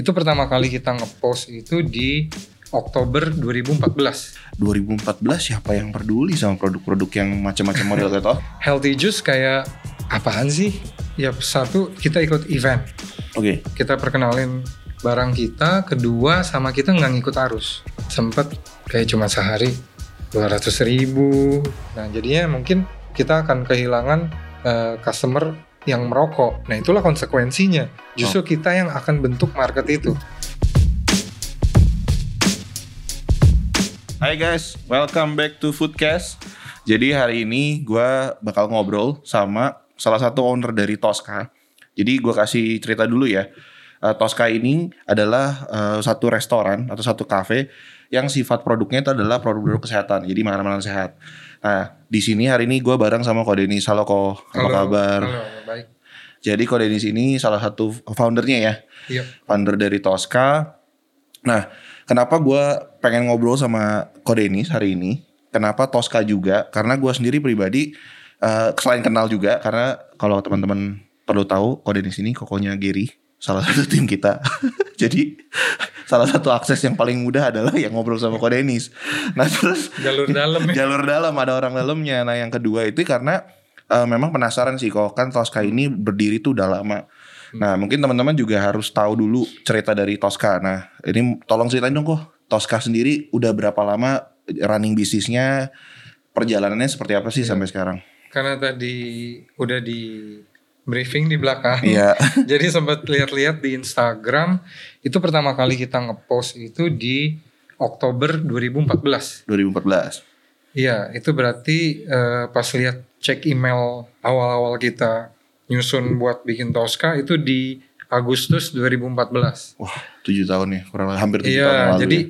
Itu pertama kali kita ngepost itu di Oktober 2014. 2014 siapa yang peduli sama produk-produk yang macam-macam model gitu? Healthy juice kayak apaan sih? Ya satu kita ikut event. Oke. Kita perkenalin barang kita, kedua sama kita nggak ngikut arus. Sempet kayak cuma sehari 200 ribu. Nah jadinya mungkin kita akan kehilangan eh, customer yang merokok. Nah itulah konsekuensinya. Justru kita yang akan bentuk market itu. Hai guys, welcome back to Foodcast. Jadi hari ini gue bakal ngobrol sama salah satu owner dari Tosca. Jadi gue kasih cerita dulu ya. Eh, Tosca ini adalah eh, satu restoran atau satu cafe yang sifat produknya itu adalah produk-produk kesehatan. Jadi makanan-makanan sehat. Nah, di sini hari ini gue bareng sama Ko Denis. Halo Ko, apa Halo, kabar? Halo, baik. Jadi Ko Denis ini salah satu foundernya ya. Iya. founder dari Tosca. Nah, kenapa gue pengen ngobrol sama Ko Denis hari ini? Kenapa Tosca juga? Karena gue sendiri pribadi eh, selain kenal juga, karena kalau teman-teman perlu tahu, Ko Denis ini kokonya Gary, salah satu tim kita. Jadi salah satu akses yang paling mudah adalah yang ngobrol sama Ko Denis. Nah terus Jalur dalam ya. jalur dalam ada orang dalamnya. Nah yang kedua itu karena eh, memang penasaran sih kok kan Tosca ini berdiri tuh udah lama. Nah mungkin teman-teman juga harus tahu dulu cerita dari Tosca. Nah ini tolong ceritain dong kok Tosca sendiri udah berapa lama running bisnisnya, perjalanannya seperti apa sih sampai sekarang? Karena tadi udah di briefing di belakang. Iya. Jadi sempat lihat-lihat di Instagram itu pertama kali kita ngepost itu di Oktober 2014. 2014. Iya, itu berarti eh, pas lihat cek email awal-awal kita nyusun buat bikin Tosca itu di Agustus 2014. Wah tujuh tahun ya kurang lebih hampir tujuh tahun yang Iya, lalu. jadi ya.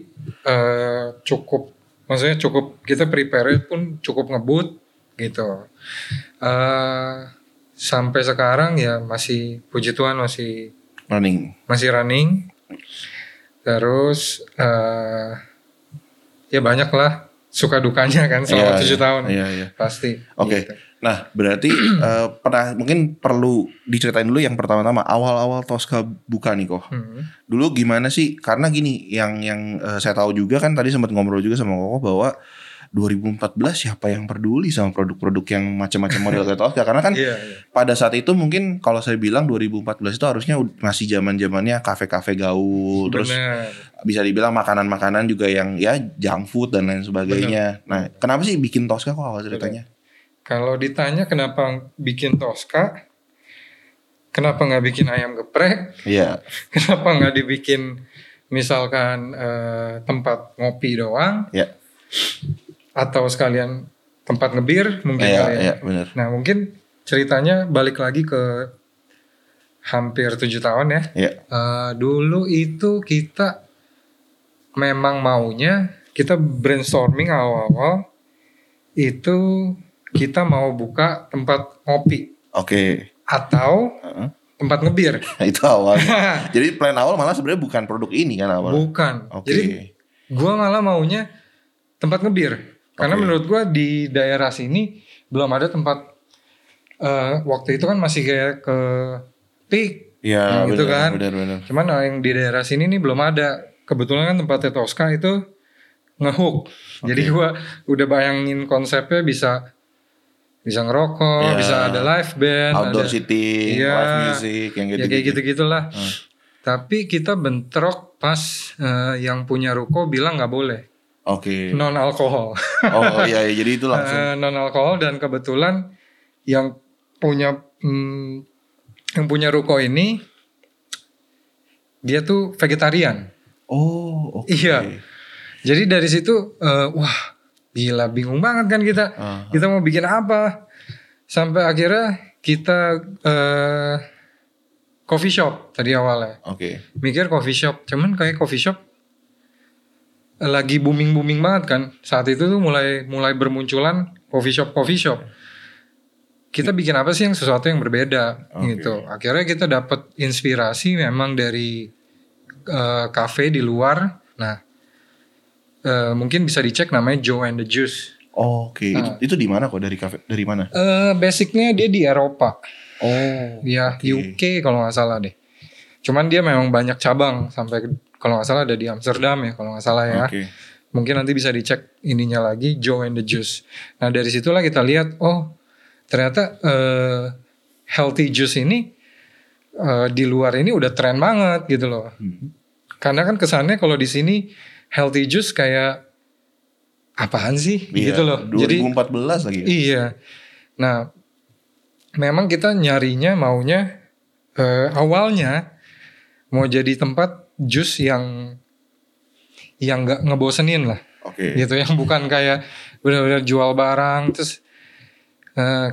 eh, cukup, maksudnya cukup kita prepare pun cukup ngebut gitu. Eh, sampai sekarang ya masih puji Tuhan masih running. masih running. Terus eh ya banyak lah suka dukanya kan selama Iya, tujuh iya, tahun Iya iya. pasti. Oke. gitu. Nah, berarti eh, pernah mungkin perlu diceritain dulu yang pertama-tama awal-awal Tosca buka nih kok. Hmm. Dulu gimana sih? Karena gini, yang yang eh, saya tahu juga kan tadi sempat ngobrol juga sama Koko bahwa 2014 siapa yang peduli sama produk-produk yang macam-macam model kayak Tosca karena kan Iya, iya. pada saat itu mungkin kalau saya bilang 2014 itu harusnya masih zaman-zamannya kafe-kafe gaul terus Bener. bisa dibilang makanan-makanan juga yang ya junk food dan lain sebagainya. Nah, kenapa sih bikin Tosca kok awal ceritanya? Kalau ditanya kenapa bikin Tosca, kenapa nggak bikin ayam geprek, Iya. kenapa nggak dibikin misalkan eh, tempat ngopi doang, Ya. Atau sekalian tempat ngebir mungkin Iya, kali ya. iya, benar. Nah mungkin ceritanya balik lagi ke hampir tujuh tahun ya. Iya. Eh, dulu itu kita memang maunya kita brainstorming awal-awal itu kita mau buka tempat ngopi Oke. atau Heeh. tempat ngebir. Nah, itu awalnya. Jadi plan awal malah sebenarnya bukan produk ini kan awal. Bukan. Oke. Jadi gua malah maunya tempat ngebir. Karena Oke. menurut gua di daerah sini belum ada tempat eh, waktu itu kan masih kayak ke peak Iya, gitu benar, kan. benar, benar. Cuman eh, yang di daerah sini nih belum ada. Kebetulan kan tempatnya Tosca itu ngehook. Jadi gua udah bayangin konsepnya bisa bisa ngerokok, Iya. bisa ada live band, Outdoor ada seating, Iya. live music, yang gitu. ya kayak gitu-gitulah. Hmm. Tapi kita bentrok pas eh, yang punya ruko bilang nggak boleh Oke. non alkohol, Oh iya, iya, jadi itu langsung. non alkohol dan kebetulan yang punya hmm, yang punya ruko ini dia tuh vegetarian. Oh, oke. Iya. Jadi dari situ eh, wah gila bingung banget kan kita. Ah, Kita mau bikin apa? Sampai akhirnya kita eh, coffee shop tadi awalnya. Oke. Mikir coffee shop, cuman kayak coffee shop eh, lagi booming booming banget kan. Saat itu tuh mulai mulai bermunculan coffee shop coffee shop. Kita bikin apa sih yang sesuatu yang berbeda Oke. gitu. Akhirnya kita dapat inspirasi memang dari eh, cafe di luar. Nah, eh, mungkin bisa dicek namanya Joe and the Juice. Oke, Nah. itu, itu di mana kok dari kafe dari mana? Eh, basicnya dia di Eropa, Oh. ya Oke. UK kalau nggak salah deh. Cuman dia memang banyak cabang sampai kalau nggak salah ada di Amsterdam ya kalau nggak salah ya. Oke. Mungkin nanti bisa dicek ininya lagi Joe and the Juice. Nah dari situlah kita lihat oh ternyata eh, healthy juice ini eh, di luar ini udah tren banget gitu loh. Hmm. Karena kan kesannya kalau di sini healthy juice kayak apaan sih Iya, gitu loh. Jadi 2014 lagi. ya? Iya. Nah, memang kita nyarinya maunya eh, awalnya mau jadi tempat jus yang yang nggak ngebosenin lah, Oke. gitu. Yang bukan kayak benar-benar jual barang terus eh,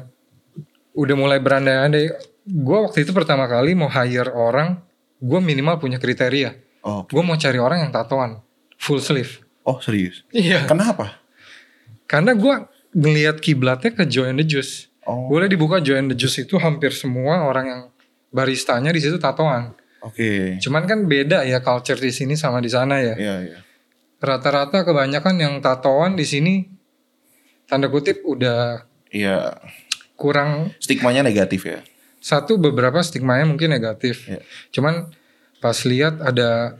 udah mulai berandai-andai. Gue waktu itu pertama kali mau hire orang, gue minimal punya kriteria. Oh, Gue mau cari orang yang tatoan, full sleeve. oh serius? Iya. Kenapa? Karena gue ngelihat kiblatnya ke Joy and the Juice. Oh, Boleh dibuka Joy and the Juice itu hampir semua orang yang baristanya di situ tatoan. Oke. Cuman kan beda ya culture di sini sama di sana ya. Iya, iya. Rata-rata kebanyakan yang tatoan di sini tanda kutip udah Iya, kurang stigmanya negatif ya. satu beberapa stigmanya mungkin negatif. Iya. Cuman pas lihat ada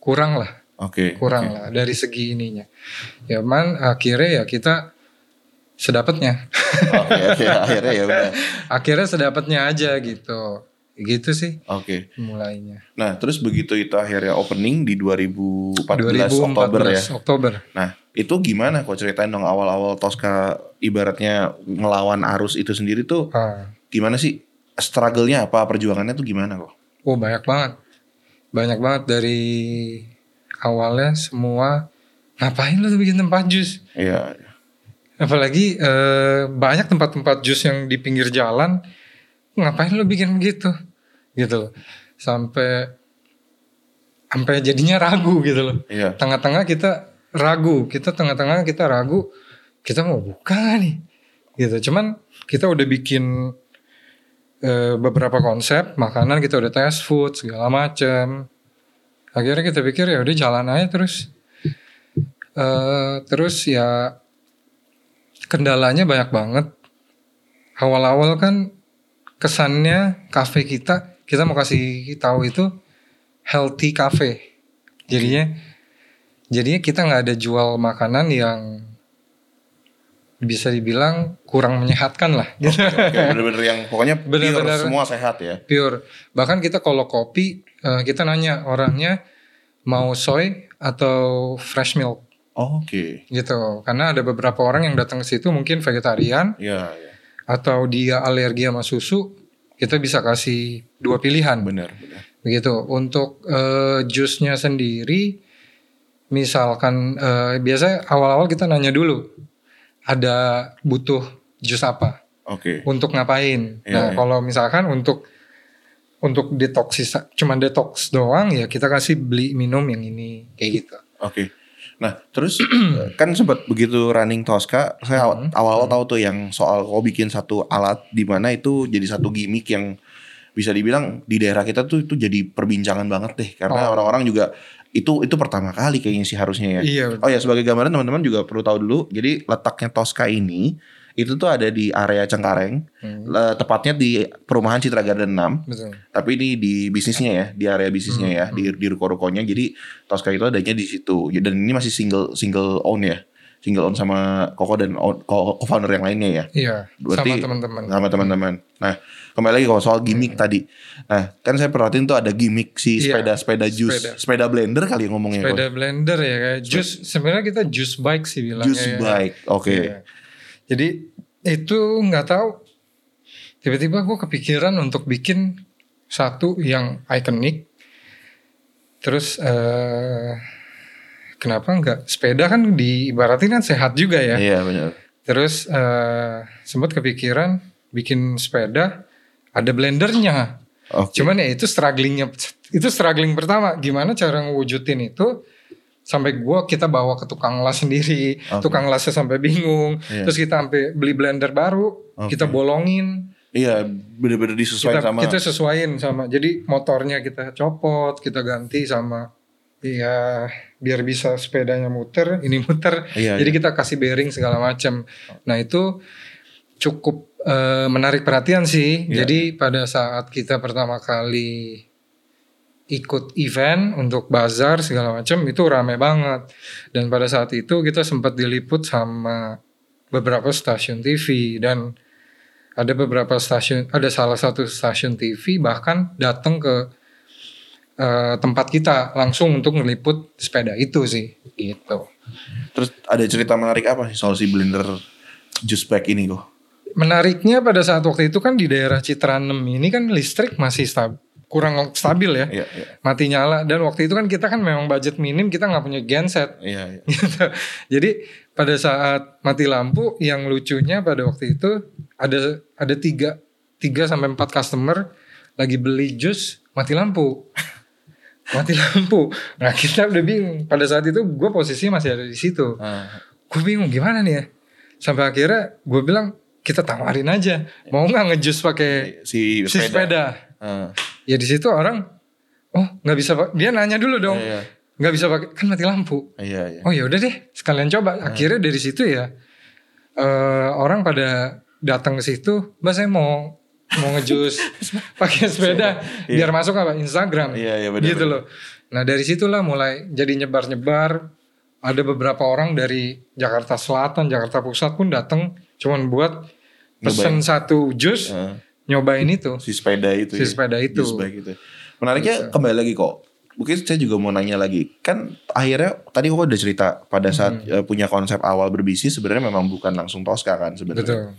kurang lah, Oke. kurang oke. lah dari segi ininya. Ya man akhirnya ya kita sedapatnya. Oke, oke. Akhirnya ya udah. akhirnya sedapatnya aja gitu. Gitu sih Oke. mulainya. Nah, terus begitu itu akhirnya opening di 2014, 2014 Oktober ya. Oktober. Nah, itu gimana kok ceritain dong awal-awal Tosca ibaratnya ngelawan arus itu sendiri tuh Ah. gimana sih? Struggle-nya apa? Perjuangannya tuh gimana kok? Oh banyak banget. Banyak banget dari awalnya semua ngapain lo tuh bikin tempat jus? Iya. Apalagi eh, banyak tempat-tempat jus yang di pinggir jalan. Ngapain lo bikin begitu? Gitu loh. Sampai sampai jadinya ragu gitu loh. Iya. Tengah-tengah kita ragu, kita tengah-tengah kita ragu, kita mau buka nih? Gitu. Cuman kita udah bikin eh, beberapa konsep makanan, kita udah test food segala macem. Akhirnya kita pikir ya udah jalan aja terus. Eh, terus ya kendalanya banyak banget. Awal-awal kan kesannya kafe kita kita mau kasih tahu itu healthy cafe. Jadinya jadinya kita nggak ada jual makanan yang bisa dibilang kurang menyehatkan lah. gitu. Oke, bener-bener yang pokoknya pure Bener-bener. semua sehat ya. Pure. Bahkan kita kalau kopi eh, kita nanya orangnya mau soy atau fresh milk Oh, Oke. gitu. Karena ada beberapa orang yang datang ke situ mungkin vegetarian Iya, iya. atau dia alergi sama susu, kita bisa kasih dua pilihan. Bener. Begitu. Untuk eh, jusnya sendiri, misalkan eh, biasanya awal-awal kita nanya dulu, ada butuh jus apa, Oke. untuk ngapain. Iya, nah iya. kalau misalkan untuk untuk detox cuman detox doang ya kita kasih beli minum yang ini kayak gitu. Oke. Nah, terus kan sempat begitu running Tosca, saya aw- Hmm. awal-awal tahu tuh yang soal kau bikin satu alat di mana itu jadi satu gimmick yang bisa dibilang di daerah kita tuh itu jadi perbincangan banget deh karena Oh. orang-orang juga itu itu pertama kali kayaknya sih harusnya ya. Iya. Oh ya sebagai gambaran teman-teman juga perlu tahu dulu. Jadi letaknya Tosca ini itu tuh ada di area Cengkareng, Hmm, tepatnya di perumahan Citra Garden 6. betul. Tapi ini di bisnisnya ya, di area bisnisnya ya, di di ruko-rukonya. Jadi Tosca itu adanya di situ. Dan ini masih single single own ya. Single own sama Koko dan co-founder yang lainnya ya. Iya, Berarti sama teman-teman. Sama teman-teman. Nah, kembali lagi kalau soal gimmick tadi. Nah, kan saya perhatiin tuh ada gimmick si Iya, sepeda sepeda jus, sepeda. sepeda blender kali ya ngomongnya. Sepeda blender ya kayak jus sebenarnya kita juice bike sih bilangnya. Juice ya. bike. Oke. Iya. Jadi itu nggak tahu tiba-tiba gue kepikiran untuk bikin satu yang ikonik. Terus eh kenapa nggak sepeda kan diibaratin kan sehat juga ya. Iya, benar. Terus eh sempat kepikiran bikin sepeda ada blendernya. Oke. Cuman ya itu strugglingnya itu struggling pertama gimana cara ngewujudin itu sampai gua kita bawa ke tukang las sendiri, Oke. tukang lasnya sampai bingung, Iya. terus kita sampai beli blender baru, Oke. kita bolongin, Iya, bener-bener disesuaikan kita sama kita sesuaiin sama, jadi motornya kita copot, kita ganti sama, ya biar bisa sepedanya muter, ini muter, Iya, jadi iya. kita kasih bearing segala macam. Nah itu cukup eh, menarik perhatian sih. Iya. Jadi pada saat kita pertama kali ikut event untuk bazar segala macam itu rame banget. Dan pada saat itu kita sempat diliput sama beberapa stasiun TV dan ada beberapa stasiun ada salah satu stasiun TV bahkan datang ke eh, tempat kita langsung untuk ngeliput sepeda itu sih gitu. Terus ada cerita menarik apa sih soal si blender juice pack ini kok? menariknya pada saat waktu itu kan di daerah Citranem ini kan listrik masih stab- kurang stabil ya Iya, iya. mati nyala dan waktu itu kan kita kan memang budget minim kita nggak punya genset Iya, iya. gitu. Jadi pada saat mati lampu yang lucunya pada waktu itu ada ada tiga tiga sampai empat customer lagi beli jus mati lampu. mati lampu. Nah kita udah bingung. Pada saat itu gue posisi masih ada di situ. Ah, Gue bingung gimana nih ya. Sampai akhirnya gue bilang kita tawarin aja. Mau nggak ngejus pakai si si sepeda? Ah, Ya di situ orang oh nggak bisa pak. Dia nanya dulu dong. Iya, Nggak bisa pakai kan mati lampu. iya, iya. Oh ya udah deh, sekalian coba. Akhirnya dari situ ya eh orang pada datang ke situ, "Mbak saya mau mau ngejus pakai sepeda biar masuk apa Instagram." Iya, iya, benar, gitu loh. Nah, dari situlah mulai jadi nyebar-nyebar. Ada beberapa orang dari Jakarta Selatan, Jakarta Pusat pun datang cuman buat pesen satu jus, Ah, nyobain itu. si sepeda itu. Si ya. sepeda itu. Juice bike itu. Menariknya kembali lagi kok. Mungkin saya juga mau nanya lagi. Kan akhirnya tadi kok udah cerita pada saat Hmm. eh, punya konsep awal berbisnis sebenarnya memang bukan langsung Tosca kan sebenarnya.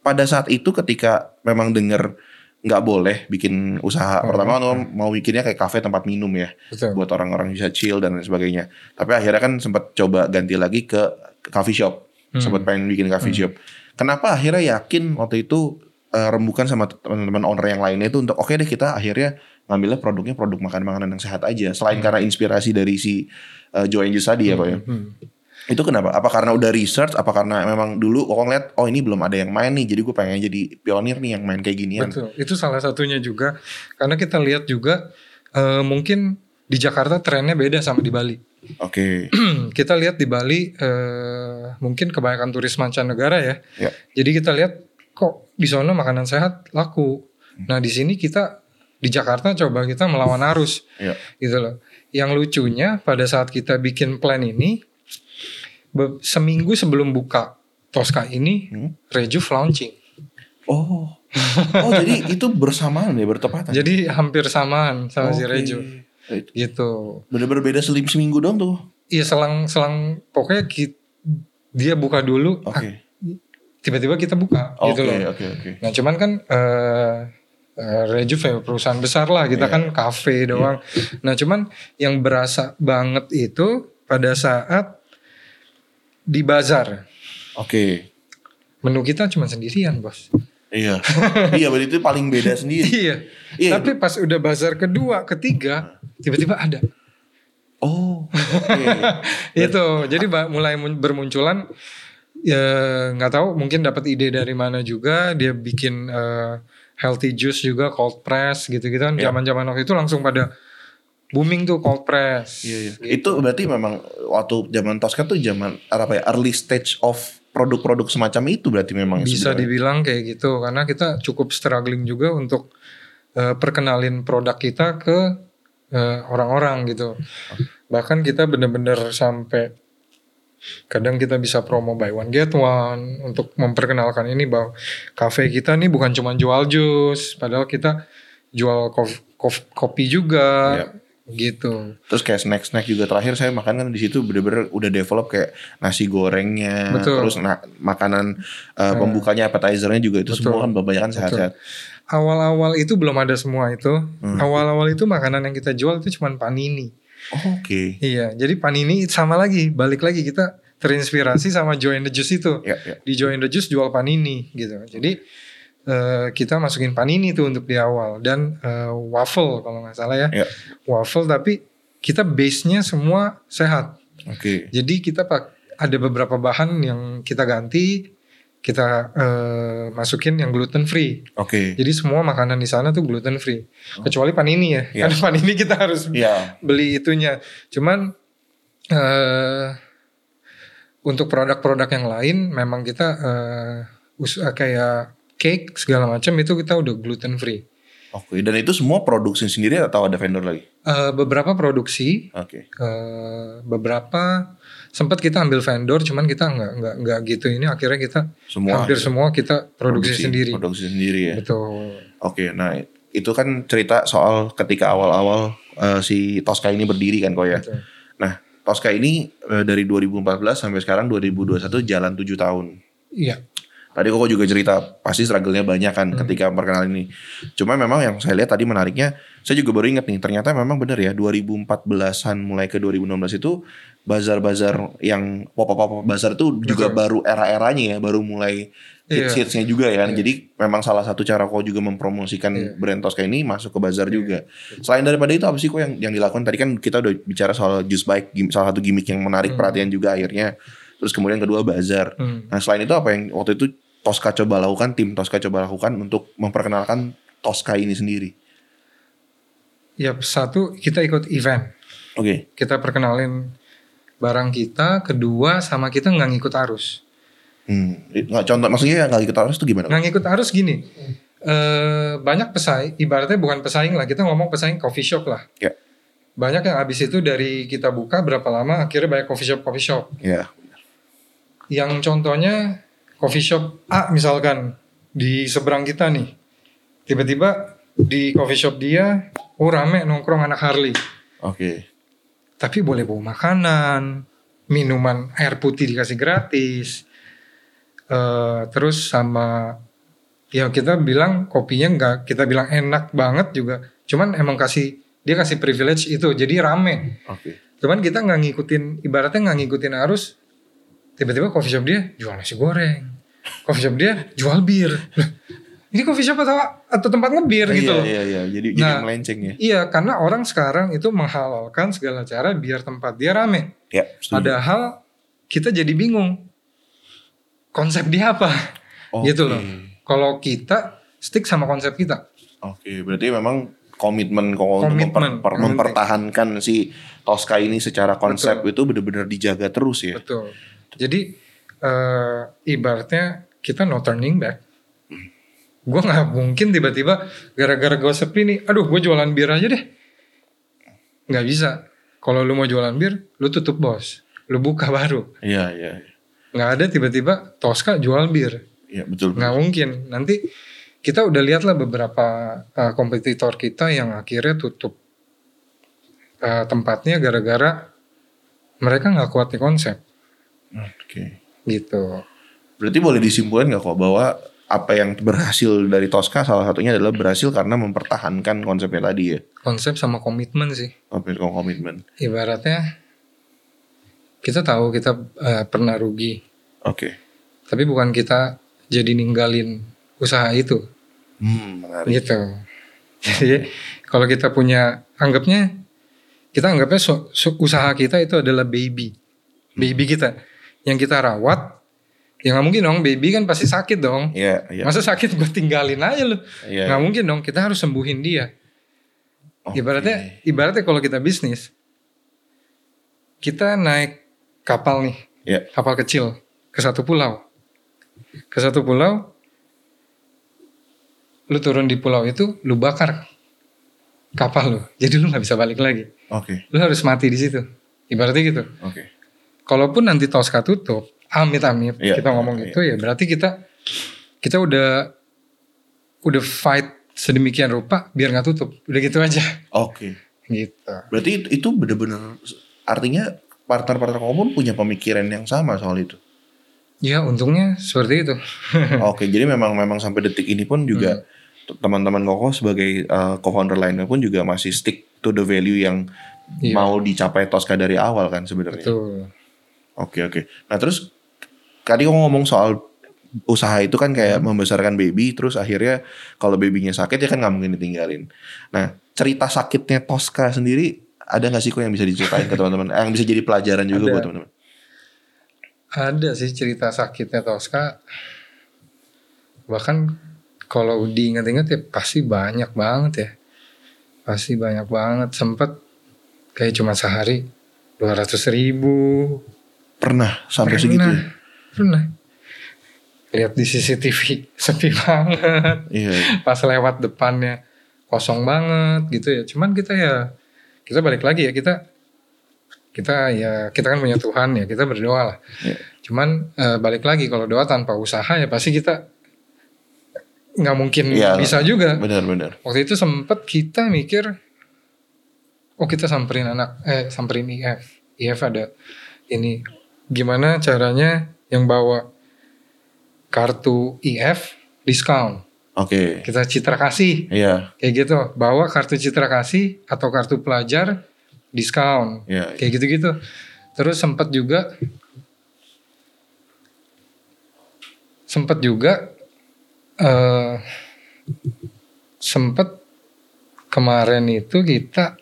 Pada saat itu ketika memang denger nggak boleh bikin usaha pertama lo mau bikinnya kayak kafe tempat minum ya Betul. buat orang-orang bisa chill dan lain sebagainya tapi akhirnya kan sempat coba ganti lagi ke coffee shop sempat pengen bikin coffee shop kenapa akhirnya yakin waktu itu eh, rembukan sama teman-teman owner yang lainnya itu untuk oke deh kita akhirnya ngambilnya produknya produk makan makanan yang sehat aja selain karena inspirasi dari si uh, Joe Juice tadi ya kok ya Hmm. itu kenapa? Apa karena udah research? Apa karena memang dulu kok ngeliat oh ini belum ada yang main nih, jadi gue pengen jadi pionir nih yang main kayak ginian. Betul, itu salah satunya juga karena kita lihat juga eh, mungkin di Jakarta trennya beda sama di Bali. Oke, kita lihat di Bali eh, mungkin kebanyakan turis mancanegara ya. ya, Jadi kita lihat kok di sana makanan sehat laku. Nah di sini kita di Jakarta coba kita melawan arus ya, gitu loh. Yang lucunya pada saat kita bikin plan ini seminggu sebelum buka Tosca ini Hmm. Rejuve launching. Oh, oh jadi itu bersamaan ya bertepatan. Jadi hampir samaan sama si Oke. Rejuve gitu. Bener-bener beda selim seminggu dong tuh. Iya selang selang pokoknya ki- dia buka dulu, Oke, ah, tiba-tiba kita buka oke, gitu loh. oke, oke. Nah cuman kan eh eh, Rejuve perusahaan besar lah, kita Iya. kan kafe doang. Nah cuman yang berasa banget itu pada saat di bazar Oke, menu kita cuma sendirian bos. iya, iya berarti itu paling beda sendiri. iya. Iya. Tapi pas udah bazar kedua, ketiga, tiba-tiba ada. Oh, oke. itu jadi mulai mun- ya nggak tahu mungkin dapat ide dari mana juga dia bikin eh, healthy juice juga cold press gitu-gitu kan Ya. zaman-zaman waktu itu langsung pada booming tuh cold press Iya, iya. Gitu. Itu berarti memang waktu zaman Tosca tuh zaman apa ya early stage of produk-produk semacam itu berarti memang bisa sebenarnya. dibilang kayak gitu karena kita cukup struggling juga untuk eh, perkenalin produk kita ke eh, orang-orang gitu bahkan kita bener-bener sampai kadang kita bisa promo buy one get one untuk memperkenalkan ini bahwa cafe kita nih bukan cuma jual jus padahal kita jual kof- kof- kopi juga Iya. gitu Terus kayak snack-snack juga terakhir saya makan kan di situ bener-bener udah develop kayak nasi gorengnya, Betul. terus na- makanan uh, pembukanya appetizernya juga itu Betul. semua kan kebanyakan sehat-sehat. awal-awal itu belum ada semua itu Hmm. awal-awal itu makanan yang kita jual itu cuma panini Oh, Oke. Iya, jadi Panini sama lagi, balik lagi kita terinspirasi sama Joy and the Juice itu. Ya, ya. Di Joy and the Juice jual Panini gitu. Jadi eh, kita masukin Panini tuh untuk di awal dan eh, waffle kalau nggak salah ya. Ya. Waffle tapi kita base-nya semua sehat. Oke. Jadi kita pak ada beberapa bahan yang kita ganti, kita eh, masukin yang gluten free. Oke. Jadi semua makanan di sana tuh gluten free. Kecuali Panini ya. Iya. Karena Panini kita harus Iya. beli itunya. Cuman eh untuk produk-produk yang lain memang kita eh us- kayak cake segala macam itu kita udah gluten free. Oke, dan itu semua produksi sendiri atau ada vendor lagi? Eh, beberapa produksi, Oke. eh, beberapa sempat kita ambil vendor, cuman kita nggak nggak nggak gitu ini. Akhirnya kita Semua hampir semua kita produksi, sendiri. Produksi sendiri ya. Betul. Oke, nah itu kan cerita soal ketika awal-awal eh, si Tosca ini berdiri kan kok ya. Betul. Nah, Tosca ini eh, dari 2014 sampai sekarang 2021 jalan 7 tahun. Iya. Tadi Koko juga cerita pasti struggle-nya banyak kan ketika perkenalan ini. Cuma memang yang saya lihat tadi menariknya, saya juga baru ingat nih, ternyata memang benar ya 2014-an mulai ke 2016 itu bazar-bazar yang pop-up bazar itu juga Betul. baru era-eranya ya, baru mulai Iya. hits-hitsnya juga ya. Iya. Jadi memang salah satu cara Koko juga mempromosikan Iya. brand Tosca ini masuk ke bazar juga. Selain daripada itu apa sih kok yang yang dilakukan tadi kan kita udah bicara soal juice bike, salah satu gimmick yang menarik perhatian juga akhirnya. Terus kemudian kedua bazar. Hmm. Nah selain itu apa yang waktu itu Tosca coba lakukan, tim Tosca coba lakukan untuk memperkenalkan Tosca ini sendiri? Ya satu kita ikut event, Oke, kita perkenalin barang kita. Kedua sama kita nggak ngikut arus. hmm. nggak contoh maksudnya nggak ikut arus itu gimana? Nggak ngikut arus gini. eh banyak pesaing, ibaratnya bukan pesaing lah. Kita ngomong pesaing coffee shop lah. Ya. Banyak yang habis itu dari kita buka berapa lama akhirnya banyak coffee shop coffee shop. Ya, Yang contohnya coffee shop A misalkan di seberang kita nih. Tiba-tiba di coffee shop dia, oh rame nongkrong anak Harley. oke, Tapi boleh bawa makanan, minuman air putih dikasih gratis. Eh terus sama ya kita bilang kopinya nggak kita bilang enak banget juga. Cuman emang kasih dia kasih privilege itu jadi rame. oke. Cuman kita nggak ngikutin ibaratnya nggak ngikutin arus. Tiba-tiba coffee shop dia jual nasi goreng. Coffee shop dia jual bir. Ini coffee shop atau atau tempat ngebir gitu Iya, loh. iya, iya. Jadi jadi Nah, melenceng ya. Iya, karena orang sekarang itu menghalalkan segala cara biar tempat dia rame. Ya, setuju. Padahal kita jadi bingung konsep dia apa, Oke. gitu loh. Kalau kita stick sama konsep kita, Oke, berarti memang komitmen untuk Komitmen, memper- yang penting. mempertahankan si Tosca ini secara konsep itu benar-benar dijaga terus ya. betul. Jadi eh, ibaratnya kita no turning back. Gue nggak mungkin tiba-tiba gara-gara gue sepi nih, aduh gue jualan bir aja deh. Nggak bisa. Kalau lu mau jualan bir, lu tutup bos, lu buka baru. Iya, iya. Nggak ada tiba-tiba Tosca jual bir. Iya, betul. nggak mungkin nanti kita udah lihat lah beberapa uh, kompetitor kita yang akhirnya tutup uh, tempatnya gara-gara mereka nggak kuat di konsep Oke. gitu Berarti boleh disimpulkan nggak kok bahwa apa yang berhasil dari Tosca salah satunya adalah berhasil karena mempertahankan konsepnya tadi ya. konsep sama komitmen sih Komitmen komitmen. ibaratnya kita tahu kita uh, pernah rugi Oke. tapi bukan kita jadi ninggalin usaha itu Hmm, menarik. gitu jadi kalau kita punya anggapnya kita anggapnya so- so- usaha kita itu adalah baby baby kita yang kita rawat ya nggak mungkin dong baby kan pasti sakit dong Iya, iya. masa sakit gue tinggalin aja loh Iya. nggak mungkin dong kita harus sembuhin dia Oke. ibaratnya ibaratnya kalau kita bisnis kita naik kapal nih Iya. kapal kecil ke satu pulau ke satu pulau lu turun di pulau itu lu bakar kapal lu jadi lu nggak bisa balik lagi Oke. lu harus mati di situ ibaratnya gitu Oke. kalaupun nanti Tosca tutup amit amit Iya, kita ngomong iya. gitu ya berarti kita kita udah udah fight sedemikian rupa biar nggak tutup udah gitu aja Oke. gitu Berarti itu- itu benar-benar artinya partner-partner kamu pun punya pemikiran yang sama soal itu. ya untungnya seperti itu Oke, jadi memang memang sampai detik ini pun juga Hmm. teman-teman Koko sebagai uh, co-founder lainnya pun juga masih stick to the value yang Iya. mau dicapai Tosca dari awal kan sebenarnya. Oke oke. Nah terus tadi kamu ngomong soal usaha itu kan kayak Hmm. membesarkan baby, terus akhirnya kalau babynya sakit ya kan nggak mungkin ditinggalin. Nah cerita sakitnya Tosca sendiri ada nggak sih kok yang bisa diceritain ke teman-teman? Yang bisa jadi pelajaran juga Ada. buat teman-teman. ada sih cerita sakitnya Tosca bahkan kalau diingat-ingat ya pasti banyak banget ya pasti banyak banget sempet kayak cuma sehari 200 ribu Pernah sampai pernah segitu? ya? Pernah lihat di CCTV sepi banget Iya. iya. pas lewat depannya kosong banget gitu ya. Cuman kita ya kita balik lagi ya kita kita ya kita kan punya Tuhan ya kita berdoa lah. Iya. Cuman eh, balik lagi kalau doa tanpa usaha ya pasti kita nggak mungkin Iya. bisa juga. Benar-benar. Waktu itu sempet kita mikir, oh kita samperin anak, eh samperin IF, IF ada ini gimana caranya yang bawa kartu IF diskon. Oke. Kita citra kasih Iya. kayak gitu, bawa kartu citra kasih atau kartu pelajar diskon Iya. kayak gitu-gitu. Terus sempet juga sempet juga eh sempet kemarin itu kita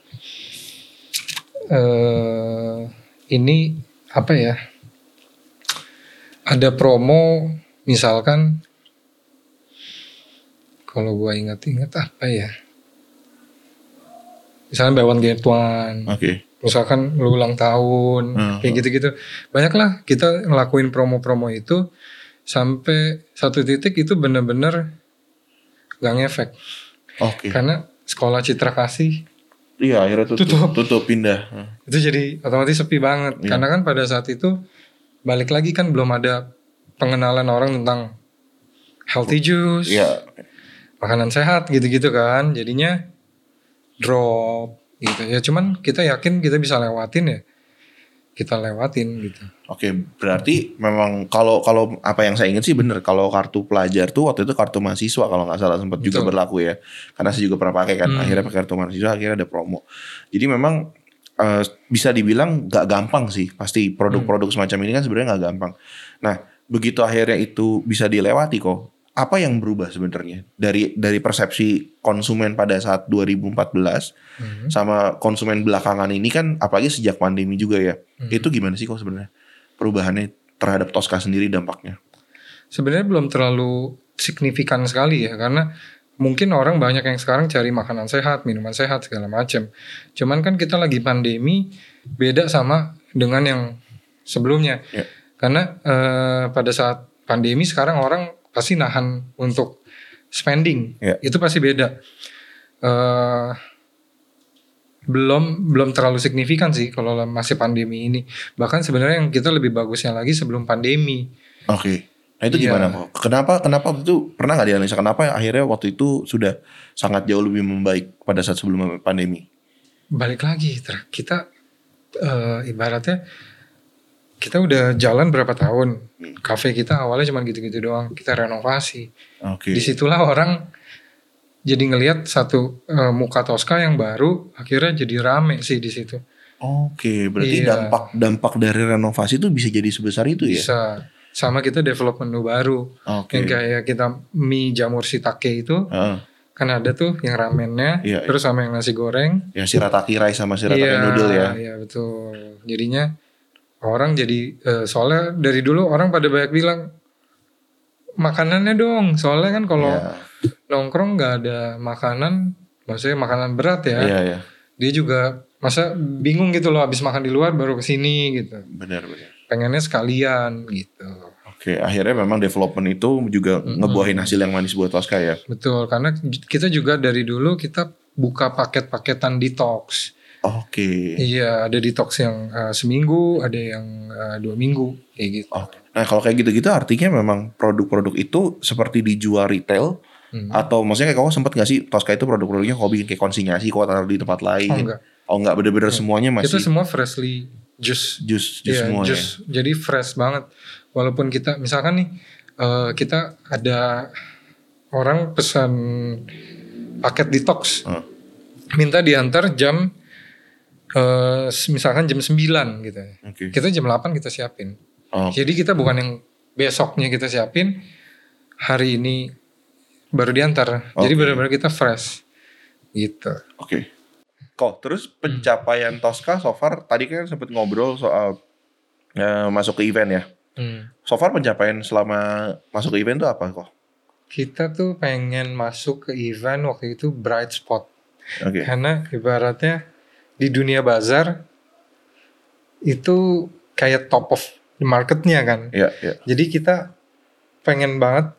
eh ini apa ya? Ada promo misalkan kalau gua ingat-ingat apa ya? Misalnya buy one get one Oke. misalkan lu ulang tahun Hmm. kayak gitu-gitu banyak lah kita ngelakuin promo-promo itu sampai satu titik itu bener-bener gak ngefek Oke. karena sekolah citra kasih Iya, akhirnya tutup. Tutup. Tutup, pindah. itu jadi otomatis sepi banget Iya. karena kan pada saat itu balik lagi kan belum ada pengenalan orang tentang healthy juice Iya. makanan sehat gitu-gitu kan jadinya drop gitu ya cuman kita yakin kita bisa lewatin ya kita lewatin gitu Oke, berarti memang kalau kalau apa yang saya ingat sih bener kalau kartu pelajar tuh waktu itu kartu mahasiswa kalau nggak salah sempat juga berlaku ya. Karena saya juga pernah pakai kan. Hmm. Akhirnya pakai kartu mahasiswa akhirnya ada promo. Jadi memang eh, bisa dibilang nggak gampang sih. Pasti produk-produk semacam ini kan sebenarnya nggak gampang. Nah, begitu akhirnya itu bisa dilewati kok. Apa yang berubah sebenarnya dari dari persepsi konsumen pada saat 2014 Mhm. sama konsumen belakangan ini kan apalagi sejak pandemi juga ya. Hmm. Itu gimana sih kok sebenarnya perubahannya terhadap Tosca sendiri dampaknya? sebenarnya belum terlalu signifikan sekali ya karena mungkin orang banyak yang sekarang cari makanan sehat, minuman sehat segala macam. Cuman kan kita lagi pandemi beda sama dengan yang sebelumnya. Ya. Karena eh, pada saat pandemi sekarang orang pasti nahan untuk spending. Ya. Itu pasti beda. Eh belum belum terlalu signifikan sih kalau masih pandemi ini. Bahkan sebenarnya yang kita lebih bagusnya lagi sebelum pandemi. Oke. Nah itu Iya. gimana kok? Kenapa kenapa waktu itu pernah nggak dianalisa kenapa akhirnya waktu itu sudah sangat jauh lebih membaik pada saat sebelum pandemi? balik lagi kita eh, ibaratnya kita udah jalan berapa tahun Hmm. kafe kita awalnya cuma gitu-gitu doang kita renovasi Oke. di situlah orang jadi ngelihat satu eh, muka Tosca yang baru akhirnya jadi rame sih di situ Oke, berarti Iya. dampak dampak dari renovasi itu bisa jadi sebesar itu ya? bisa sama kita develop menu baru Oke. yang kayak kita mie jamur shiitake itu Heeh. kan ada tuh yang ramennya Iya, terus sama yang nasi goreng Ya shirataki rice sama shirataki Iya, noodle ya. Iya betul. Jadinya orang jadi eh, soalnya dari dulu orang pada banyak bilang makanannya dong. Soalnya kan kalau Iya. nongkrong nggak ada makanan, maksudnya makanan berat ya. Iya, iya. Dia juga masa bingung gitu loh habis makan di luar baru ke sini gitu. Benar, benar. Pengennya sekalian gitu. Oke, akhirnya memang development itu juga ngebuahin hasil yang manis buat Tosca ya. Betul karena kita juga dari dulu kita buka paket-paketan detox. Oke. Iya ada detox yang eh, seminggu, ada yang eh, dua minggu kayak gitu. Oke. Nah kalau kayak gitu-gitu artinya memang produk-produk itu seperti dijual retail Hmm. atau maksudnya kayak kau sempat gak sih Tosca itu produk-produknya kau bikin kayak konsinyasi kau taruh di tempat lain? Oh enggak. Oh enggak bener-bener semuanya Kita masih semua freshly juice. jus jus Iya, semuanya. juice. Jadi fresh banget. Walaupun kita misalkan nih eh, kita ada orang pesan paket detox. Hmm. Minta diantar jam eh, misalkan jam 9 gitu. Oke. Kita jam 8 kita siapin. Oh, Jadi kita bukan yang besoknya kita siapin hari ini baru diantar. Jadi Oke. benar-benar kita fresh. Gitu. Oke. Kok terus pencapaian Tosca so far tadi kan sempat ngobrol soal eh, masuk ke event ya. Hmm. So far pencapaian selama masuk ke event itu apa kok? Kita tuh pengen masuk ke event waktu itu bright spot. Oke. Karena ibaratnya di dunia bazar itu kayak top of the marketnya kan. Iya, iya. Jadi kita pengen banget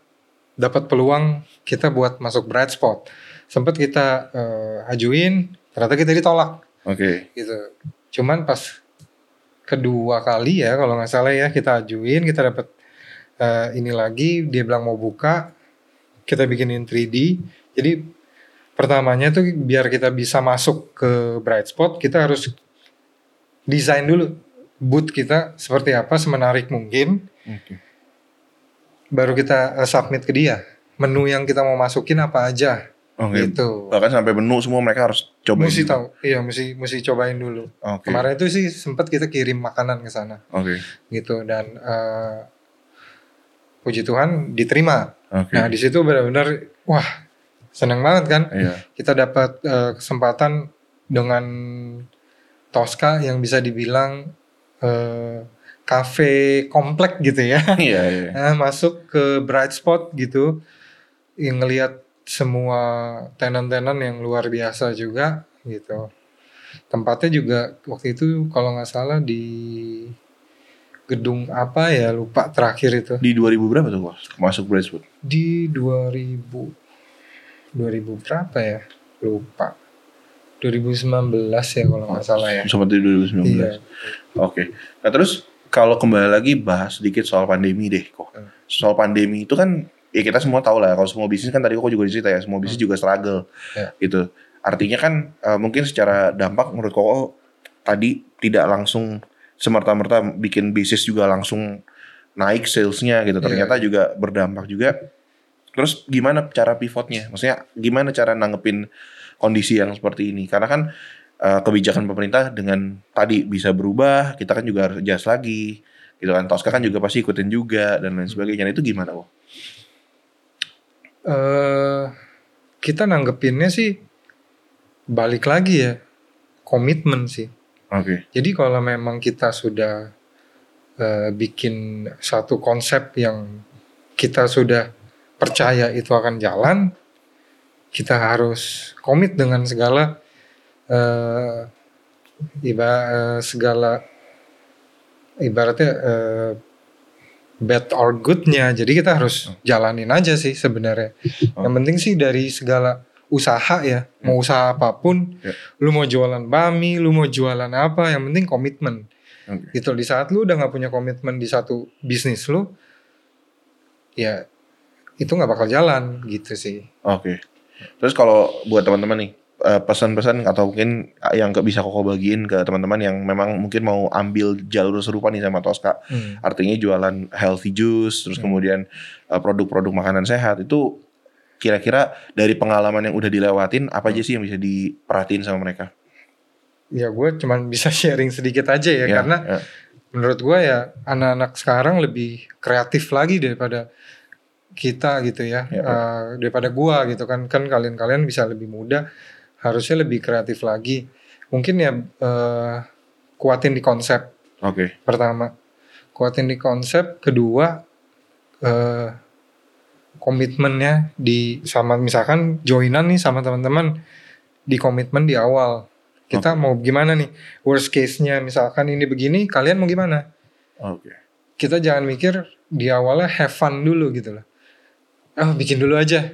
dapat peluang kita buat masuk bright spot. sempat kita eh, ajuin ternyata kita ditolak Oke. gitu cuman pas kedua kali ya kalau nggak salah ya kita ajuin kita dapat eh, ini lagi dia bilang mau buka kita bikinin 3D jadi pertamanya tuh biar kita bisa masuk ke Bright Spot kita harus desain dulu booth kita seperti apa semenarik mungkin. Oke. baru kita eh, submit ke dia. Menu yang kita mau masukin apa aja Oke. gitu Bahkan sampai menu semua mereka harus coba. mesti tahu iya mesti mesti cobain dulu Oke. kemarin itu sih sempat kita kirim makanan ke sana Oke. gitu dan eh, puji Tuhan diterima Oke. nah di situ benar-benar wah seneng banget kan Iya. kita dapat eh, kesempatan dengan Tosca yang bisa dibilang eh, cafe komplek gitu ya Iya, iya. Nah, masuk ke bright spot gitu yang ngelihat semua tenan-tenan yang luar biasa juga gitu tempatnya juga waktu itu kalau nggak salah di gedung apa ya lupa terakhir itu Di 2000 berapa tuh? Masuk Bracebrook? di 2000 2000 berapa ya lupa 2019 ya kalau nggak salah ya Seperti 2019. iya Oke. Nah terus kalau kembali lagi bahas sedikit soal pandemi deh kok. Hmm. Soal pandemi itu kan ya kita semua tahu lah kalau semua bisnis kan tadi kok juga cerita ya semua bisnis juga struggle Ya. gitu. Artinya kan eh, mungkin secara dampak menurut koko tadi tidak langsung semerta-merta bikin bisnis juga langsung naik salesnya gitu. Iya. Ternyata juga berdampak juga. Terus gimana cara pivotnya? Maksudnya gimana cara nanggepin kondisi yang seperti ini? Karena kan eh, kebijakan pemerintah dengan tadi bisa berubah, kita kan juga harus adjust lagi, gitu kan. Tosca kan juga pasti ikutin juga dan lain sebagainya. Nah, itu gimana, Wo? Eh kita nanggepinnya sih balik lagi ya komitmen sih. Oke, Jadi kalau memang kita sudah eh, bikin satu konsep yang kita sudah percaya itu akan jalan, kita harus komit dengan segala eh, iba eh, segala ibaratnya eh, bad or goodnya. Jadi kita harus jalanin aja sih sebenarnya. Oh. Yang penting sih dari segala usaha ya, mau usaha apa pun, Ya. lu mau jualan bami, lu mau jualan apa, yang penting komitmen. Oke. Gitu di saat lu udah nggak punya komitmen di satu bisnis lu, ya itu nggak bakal jalan gitu sih. oke. Terus kalau buat teman-teman nih, eh, pesan-pesan atau mungkin yang ke- bisa koko bagiin ke teman-teman yang memang mungkin mau ambil jalur serupa nih sama Tosca, Hmm. artinya jualan healthy juice, terus Hmm. kemudian eh, produk-produk makanan sehat itu kira-kira dari pengalaman yang udah dilewatin apa aja sih yang bisa diperhatiin sama mereka? Ya gue cuman bisa sharing sedikit aja ya, Ya, karena ya. menurut gue ya anak-anak sekarang lebih kreatif lagi daripada kita gitu ya, Ya. Eh, daripada gua gitu kan kan kalian-kalian bisa lebih muda harusnya lebih kreatif lagi. Mungkin ya eh, kuatin di konsep. Oke, pertama kuatin di konsep. Kedua eh, komitmennya di sama misalkan joinan nih sama teman-teman di komitmen di awal. Kita mau gimana nih? Worst case-nya misalkan ini begini kalian mau gimana? Oke, kita jangan mikir di awalnya have fun dulu gitu loh. Ah bikin dulu aja.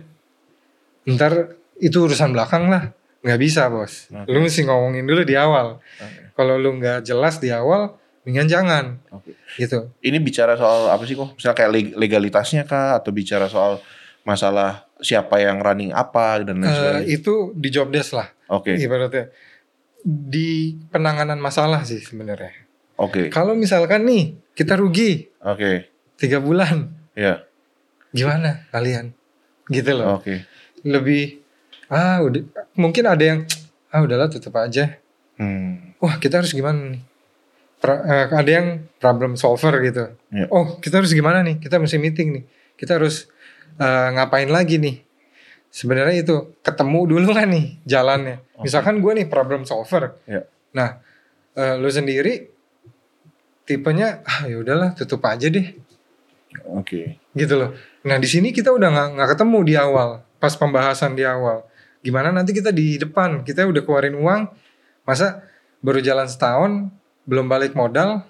Ntar itu urusan belakang lah nggak bisa bos. Oke. lu mesti ngomongin dulu di awal. Oke. kalau lu nggak jelas di awal mendingan jangan. Oke. gitu. Ini bicara soal apa sih kok? Misalnya kayak leg- legalitasnya kah? Atau bicara soal masalah siapa yang running apa dan lain Eh, sebagainya? itu di job desk lah. Oke, ibaratnya di penanganan masalah sih sebenarnya. Oke, kalau misalkan nih kita rugi. Oke, tiga bulan. Ya, gimana kalian? Gitu loh. Oke, lebih ah udah mungkin ada yang ah udahlah tutup aja. Hmm, wah kita harus gimana nih? Pra- eh, ada yang problem solver gitu. Ya. oh kita harus gimana nih? Kita mesti meeting nih. Kita harus eh, ngapain lagi nih? Sebenarnya itu ketemu dulu kan nih jalannya. Oke. misalkan gue nih problem solver. Ya. nah eh, lu sendiri tipenya ah ya udahlah tutup aja deh. Oke, gitu loh. Nah di sini kita udah nggak ketemu di awal, pas pembahasan di awal. Gimana nanti kita di depan kita udah keluarin uang, masa baru jalan setahun belum balik modal,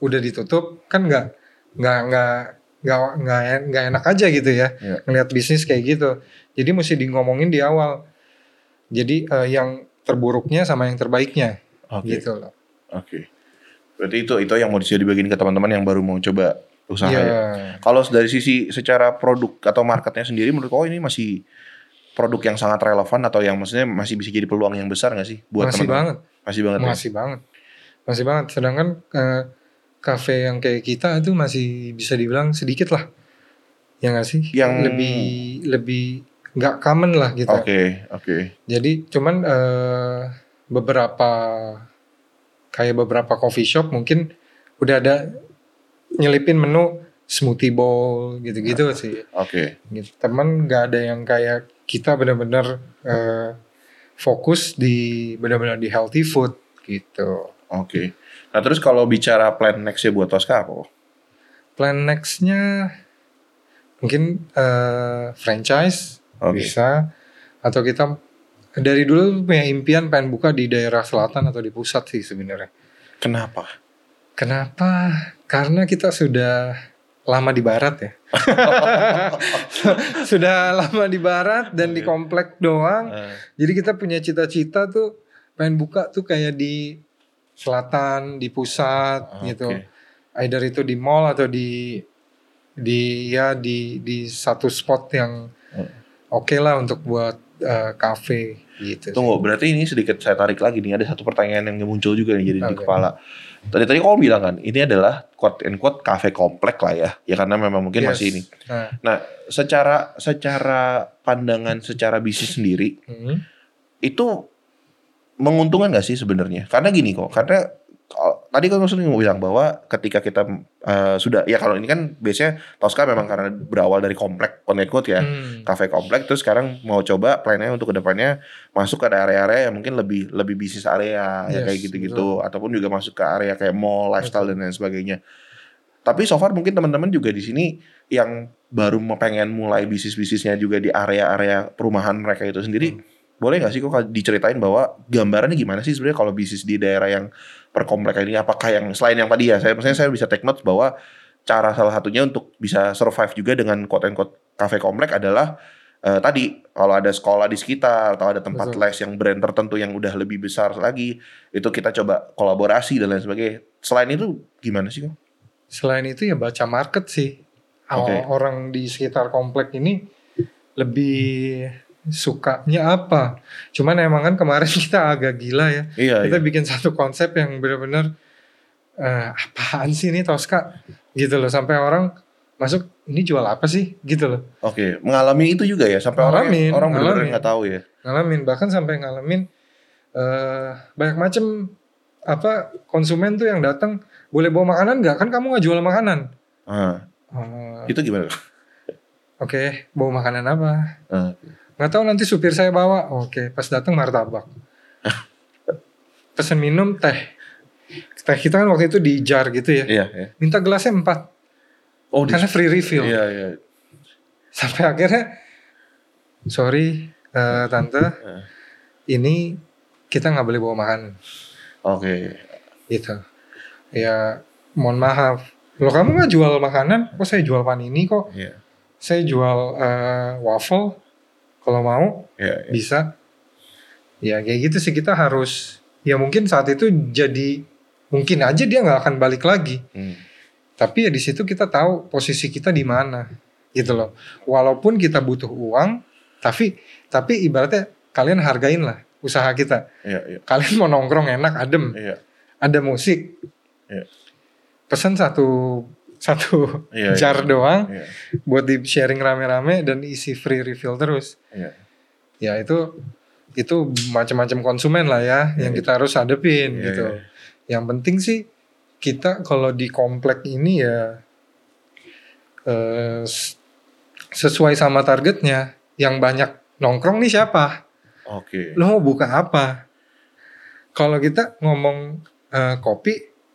udah ditutup kan nggak nggak nggak nggak nggak nggak enak aja gitu ya Iya. ngelihat bisnis kayak gitu. Jadi mesti di ngomongin di awal. Jadi eh, yang terburuknya sama yang terbaiknya Oke. gitu loh. Oke. Berarti itu itu yang mau dibagiin ke teman-teman yang baru mau coba usaha Iya. ya. Kalau dari sisi secara produk atau marketnya sendiri menurut kau ini masih produk yang sangat relevan atau yang maksudnya masih bisa jadi peluang yang besar nggak sih buat Masih teman-teman? banget. Masih banget. ya? Masih banget. Masih banget. Sedangkan eh, kafe yang kayak kita itu masih bisa dibilang sedikit lah. Ya nggak sih? Yang- lebih lebih nggak common lah gitu. Oke, oke. Jadi cuman eh, beberapa kayak beberapa coffee shop mungkin udah ada nyelipin menu smoothie bowl gitu-gitu sih. Oke. Gitu. Temen nggak ada yang kayak kita benar-benar eh, fokus di benar-benar di healthy food gitu. Oke. Nah terus kalau bicara plan nextnya buat Tosca apa? Plan nextnya mungkin eh, franchise Oke. bisa atau kita dari dulu punya impian pengen buka di daerah selatan atau di pusat sih sebenarnya. Kenapa? Kenapa? Karena kita sudah lama di barat ya. sudah lama di barat dan di Oke. komplek doang. Eh, Jadi kita punya cita-cita tuh pengen buka tuh kayak di selatan, di pusat Oke. gitu. Either itu di mall atau di di ya di di satu spot yang Hmm. oke lah untuk buat eh, cafe gitu. Tunggu, berarti ini sedikit saya tarik lagi nih. Ada satu pertanyaan yang muncul juga nih jadi di Oke. kepala. Tadi tadi kau bilang kan, ini adalah quote and quote cafe komplek lah ya. Ya karena memang mungkin Yes. masih ini. Nah, Nah, secara secara pandangan secara bisnis sendiri hmm. itu menguntungkan gak sih sebenarnya? Karena gini kok, karena tadi kan maksudnya mau bilang bahwa ketika kita eh, sudah ya kalau ini kan biasanya Tosca memang karena berawal dari komplek quote ya. Hmm. kafe komplek terus sekarang mau coba plannya untuk ke depannya masuk ke area-area yang mungkin lebih lebih bisnis area ya Yes, kayak gitu-gitu ataupun juga masuk ke area kayak mall lifestyle dan lain sebagainya tapi so far mungkin teman-teman juga di sini yang baru mau pengen mulai bisnis bisnisnya juga di area-area perumahan mereka itu sendiri boleh nggak sih kok diceritain bahwa gambarannya gimana sih sebenarnya kalau bisnis di daerah yang perkomplek ini apakah yang selain yang tadi ya saya maksudnya saya bisa take notes bahwa cara salah satunya untuk bisa survive juga dengan quote and quote cafe komplek adalah eh, tadi kalau ada sekolah di sekitar atau ada tempat Betul. les yang brand tertentu yang udah lebih besar lagi itu kita coba kolaborasi dan lain sebagainya. Selain itu gimana sih kok? Selain itu ya baca market sih. Oke. Orang di sekitar komplek ini lebih sukanya apa. Cuman emang kan kemarin kita agak gila ya. Iya, kita iya. bikin satu konsep yang benar-benar eh, apaan sih ini Tosca gitu loh sampai orang masuk ini jual apa sih gitu loh Oke, mengalami itu juga ya sampai orang Ngalamin, orang benar-benar ngalamin. nggak tahu ya. ngalamin bahkan sampai ngalamin eh banyak macam apa konsumen tuh yang datang boleh bawa makanan nggak kan kamu nggak jual makanan Ah, Eh, itu gimana? oke bawa makanan apa Ah, nggak tahu nanti supir saya bawa. Oke pas datang martabak. Pesen minum teh. Teh kita kan waktu itu di jar gitu ya. Iya, iya. minta gelasnya empat. Oh, karena free refill. Iya, iya. sampai akhirnya sorry eh, tante. Eh. ini kita nggak boleh bawa makanan Oke. gitu. Ya mohon maaf. Lo kamu nggak jual makanan? Kok saya jual panini kok? Iya. saya jual eh, waffle kalau mau Iya, iya. bisa ya kayak gitu sih kita harus ya mungkin saat itu jadi mungkin aja dia nggak akan balik lagi Hmm. tapi ya di situ kita tahu posisi kita di mana gitu loh walaupun kita butuh uang tapi tapi ibaratnya kalian hargain lah usaha kita Iya, iya. kalian mau nongkrong enak adem Iya. ada musik Iya. pesan satu satu Iya, jar iya. doang Iya. buat di sharing rame-rame dan isi free refill terus Iya. ya itu itu macam-macam konsumen lah ya yang Iya. kita harus hadepin Iya, gitu iya. yang penting sih kita kalau di komplek ini ya eh, sesuai sama targetnya yang banyak nongkrong nih siapa Oke. lo mau buka apa kalau kita ngomong eh, kopi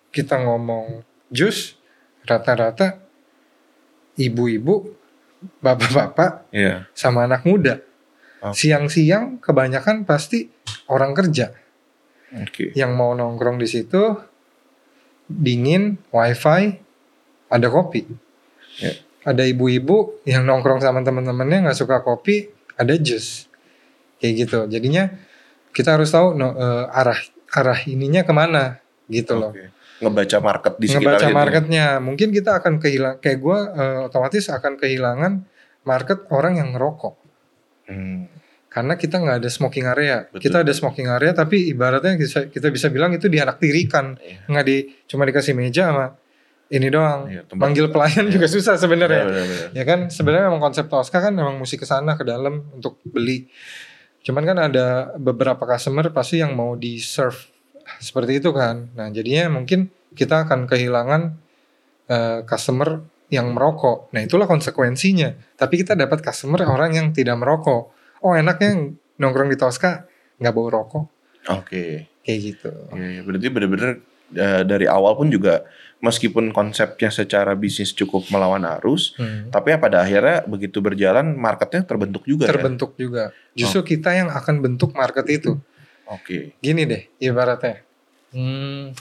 kita ngomong jus rata-rata ibu-ibu bapak-bapak Iya. sama anak muda Oke. siang-siang kebanyakan pasti orang kerja Oke. yang mau nongkrong di situ dingin wifi ada kopi Ya. ada ibu-ibu yang nongkrong sama teman-temannya nggak suka kopi ada jus kayak gitu jadinya kita harus tahu no, eh, arah arah ininya ke mana gitu loh Oke. Ngebaca market di sekitar ngebaca situ. marketnya mungkin kita akan kehilangan kayak gue otomatis akan kehilangan market orang yang ngerokok Hmm. karena kita nggak ada smoking area Betul. kita ada smoking area tapi ibaratnya bisa, kita bisa bilang itu dianak tirikan Iya. nggak di cuma dikasih meja sama ini doang Iya, tempat- manggil pelayan Iya. juga susah sebenarnya Benar, benar, benar. ya kan sebenarnya memang konsep Tosca kan memang mesti ke sana ke dalam untuk beli cuman kan ada beberapa customer pasti yang mau di serve seperti itu kan nah jadinya mungkin kita akan kehilangan eh, customer yang merokok nah itulah konsekuensinya tapi kita dapat customer orang yang tidak merokok oh enaknya nongkrong di Tosca nggak bawa rokok Oke. kayak gitu Iya, iya. berarti benar-benar eh, dari awal pun juga meskipun konsepnya secara bisnis cukup melawan arus, Hmm. tapi ya pada akhirnya begitu berjalan marketnya terbentuk juga ya. terbentuk juga justru kita yang akan bentuk market itu Oke. gini deh ibaratnya hmm,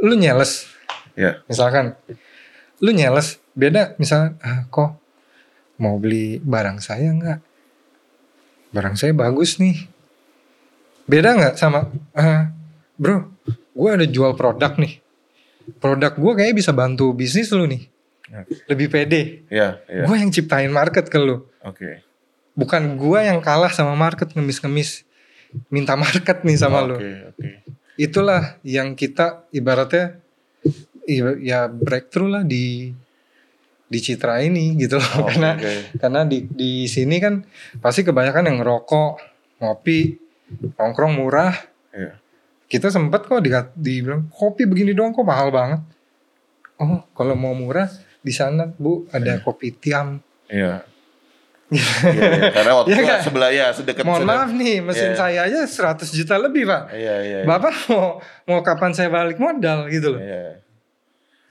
lu nyeles Ya. misalkan lu nyeles beda misalnya ah, kok mau beli barang saya nggak barang saya bagus nih beda nggak sama ah, bro gue ada jual produk nih produk gue kayaknya bisa bantu bisnis lu nih Ya. lebih pede Iya, iya. gue yang ciptain market ke lu Oke. bukan gue yang kalah sama market ngemis-ngemis minta market nih sama lu Oke, oke. Itulah yang kita ibaratnya i- ya breakthrough lah di di citra ini gitu loh Oke, karena oke. karena di di sini kan pasti kebanyakan yang ngerokok ngopi nongkrong murah Iya. kita sempet kok di dibilang kopi begini doang kok mahal banget oh kalau mau murah di sana bu ada kopi tiam Iya. Iya, iya. Karena waktu itu kan? sebelah ya sedekat mohon sedekat- maaf nih mesin Iya. saya aja 100 juta lebih pak Iya, iya. iya. bapak mau mau kapan saya balik modal gitu loh Iya.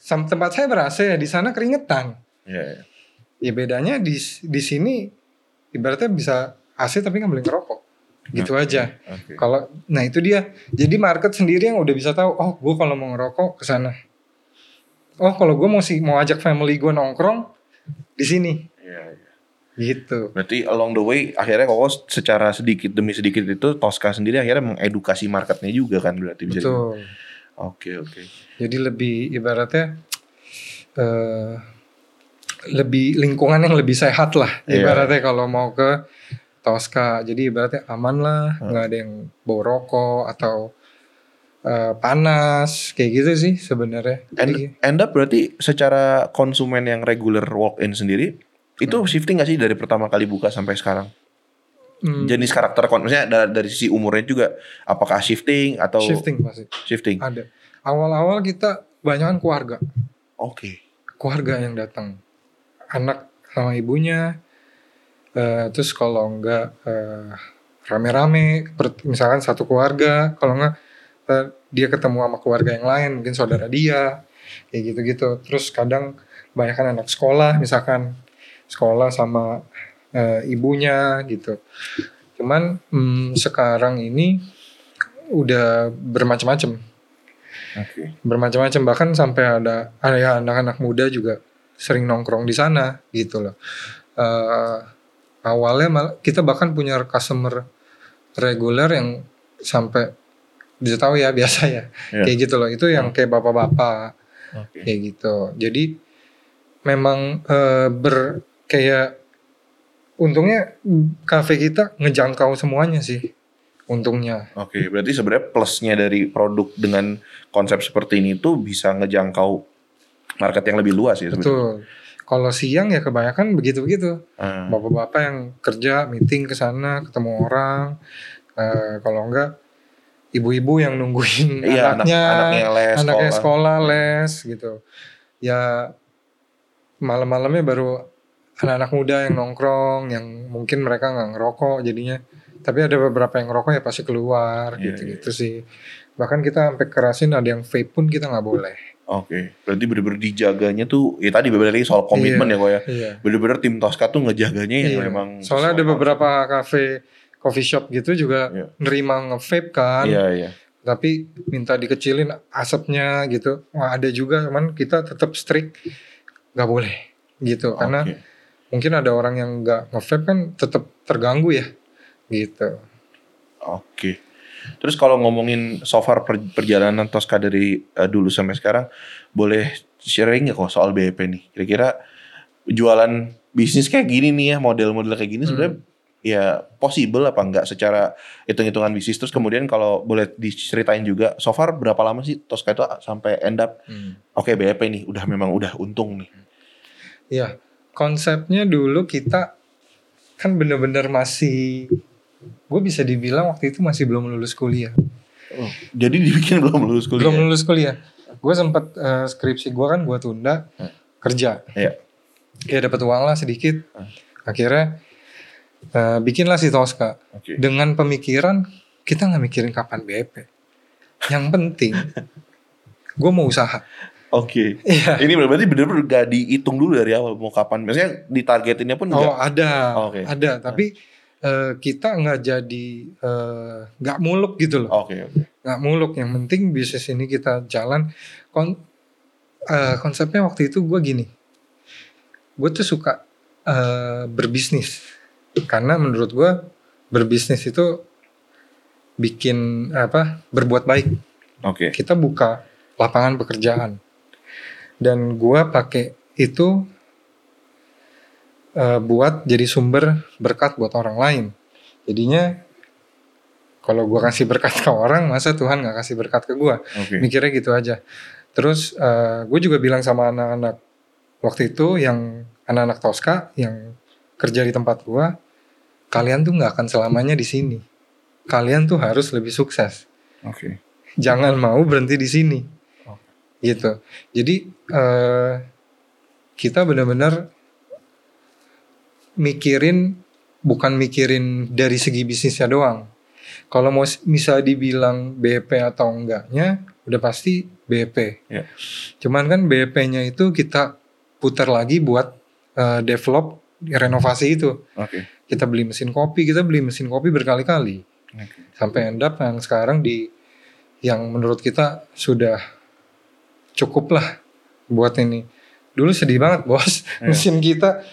Tempat saya berasa ya di sana keringetan. Iya, iya. Ya bedanya di di sini ibaratnya bisa AC tapi nggak boleh ngerokok. Gitu Oke, aja. Oke. Kalau nah itu dia. Jadi market sendiri yang udah bisa tahu, oh gue kalau mau ngerokok ke sana. Oh kalau gue mau sih mau ajak family gue nongkrong di sini. Iya, iya. Gitu. Berarti along the way akhirnya kok secara sedikit demi sedikit itu Tosca sendiri akhirnya mengedukasi marketnya juga kan berarti bisa. Betul. Oke, oke. Jadi lebih ibaratnya eh lebih lingkungan yang lebih sehat lah. Iya. Ibaratnya kalau mau ke Tosca, jadi ibaratnya aman lah, Hmm. nggak ada yang bawa rokok atau eh, panas, kayak gitu sih sebenarnya. End, end up berarti secara konsumen yang regular walk in sendiri itu Hmm. shifting gak sih dari pertama kali buka sampai sekarang? hmm, Jenis karakter maksudnya dari, dari sisi umurnya juga apakah shifting atau shifting pasti shifting? ada. Awal-awal kita kebanyakan keluarga, Oke. keluarga yang datang, anak sama ibunya. eh, terus kalau enggak eh, rame-rame, misalkan satu keluarga, kalau enggak eh, dia ketemu sama keluarga yang lain, mungkin saudara dia, kayak gitu-gitu. Terus kadang kebanyakan anak sekolah, misalkan sekolah sama eh, ibunya gitu. Cuman hmm, sekarang ini udah bermacam-macam, Oke. bermacam-macam bahkan sampai ada ada ya anak-anak muda juga sering nongkrong di sana gitu loh. Eh, awalnya malah kita bahkan punya customer reguler yang sampai bisa tahu ya biasa ya Iya. kayak gitu loh itu yang kayak bapak-bapak Oke. kayak gitu jadi memang eh, ber kayak untungnya kafe kita ngejangkau semuanya sih untungnya. Oke, berarti sebenarnya plusnya dari produk dengan konsep seperti ini tuh bisa ngejangkau market yang lebih luas ya sebenarnya. betul. Kalau siang ya kebanyakan begitu-begitu. Ah, bapak-bapak yang kerja meeting ke sana ketemu orang. Eh, kalau enggak ibu-ibu yang nungguin Iya, anak- anaknya anaknya les, anaknya sekolah. sekolah les gitu. Ya malam-malamnya baru anak-anak muda yang nongkrong yang mungkin mereka nggak ngerokok jadinya tapi ada beberapa yang ngerokok ya pasti keluar Iya, gitu-gitu sih bahkan kita sampai kerasin ada yang vape pun kita nggak boleh Oke, berarti bener-bener dijaganya tuh ya tadi bener lagi soal komitmen Iya, ya kok ya. iya Bener-bener tim Tosca tuh ngejaganya ya Iya. memang soalnya ada beberapa kafe coffee shop gitu juga Iya. nerima nge-vape kan Iya, iya. tapi minta dikecilin asapnya gitu wah ada juga cuman kita tetap strict nggak boleh gitu karena Oke. Mungkin ada orang yang nggak nge-vape kan tetap terganggu ya gitu Oke. Terus kalau ngomongin so far per- perjalanan Tosca dari eh, dulu sampai sekarang, boleh sharing nggak kok soal BEP nih? Kira-kira jualan bisnis kayak gini nih ya, model-model kayak gini sebenarnya ya possible apa enggak secara hitung-hitungan bisnis. Terus kemudian kalau boleh diceritain juga, so far berapa lama sih Tosca itu sampai end up, oke BEP nih, udah memang udah untung nih. ya konsepnya dulu kita kan bener-bener masih gue bisa dibilang waktu itu masih belum lulus kuliah Jadi dibikin belum lulus kuliah? belum lulus kuliah gue sempat eh, skripsi gue kan gue tunda Hmm. kerja Iya. ya dapat uang lah sedikit Hmm. akhirnya eh, bikinlah si Tosca Oke. dengan pemikiran kita nggak mikirin kapan BP yang penting gue mau usaha Oke. Iya. Ini berarti bener-bener gak dihitung dulu dari awal mau kapan. Maksudnya ditargetinnya pun Oh ada, Oh, oke. ada. Tapi eh, kita nggak jadi eh, nggak muluk gitu loh, Oke, oke. nggak muluk. Yang penting bisnis ini kita jalan. Kon eh, konsepnya waktu itu gue gini, gue tuh suka eh, berbisnis karena menurut gue berbisnis itu bikin apa berbuat baik. Oke. Kita buka lapangan pekerjaan dan gue pakai itu eh, buat jadi sumber berkat buat orang lain. Jadinya kalau gue kasih berkat ke orang, masa Tuhan nggak kasih berkat ke gue? Oke. Mikirnya gitu aja. Terus gue juga bilang sama anak-anak waktu itu yang anak-anak Tosca yang kerja di tempat gue, kalian tuh nggak akan selamanya di sini. Kalian tuh harus lebih sukses. Oke. Jangan mau berhenti di sini. Gitu. Jadi eh, kita benar-benar mikirin bukan mikirin dari segi bisnisnya doang. Kalau mau bisa dibilang BP atau enggaknya, udah pasti BP. Ya. Cuman kan BP-nya itu kita putar lagi buat eh, develop renovasi itu. Oke. Kita beli mesin kopi, kita beli mesin kopi berkali-kali Oke. sampai end up yang sekarang di yang menurut kita sudah cukup lah buat ini. Dulu sedih banget bos, Iya. mesin kita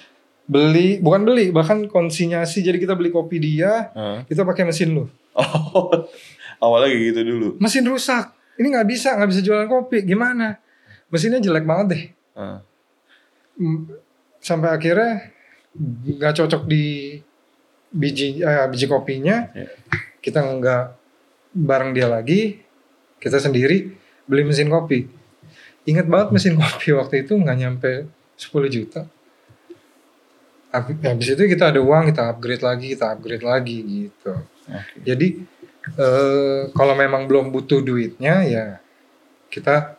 beli bukan beli bahkan konsinyasi jadi kita beli kopi dia Heeh. kita pakai mesin lu Oh, awalnya kayak gitu dulu. mesin rusak ini nggak bisa nggak bisa jualan kopi gimana mesinnya jelek banget deh. Mm, sampai akhirnya nggak cocok di biji eh, biji kopinya Iya. kita nggak bareng dia lagi kita sendiri beli mesin kopi ingat banget mesin kopi waktu itu nggak nyampe 10 juta Hab- habis itu kita ada uang kita upgrade lagi kita upgrade lagi gitu Oke. jadi eh, kalau memang belum butuh duitnya ya kita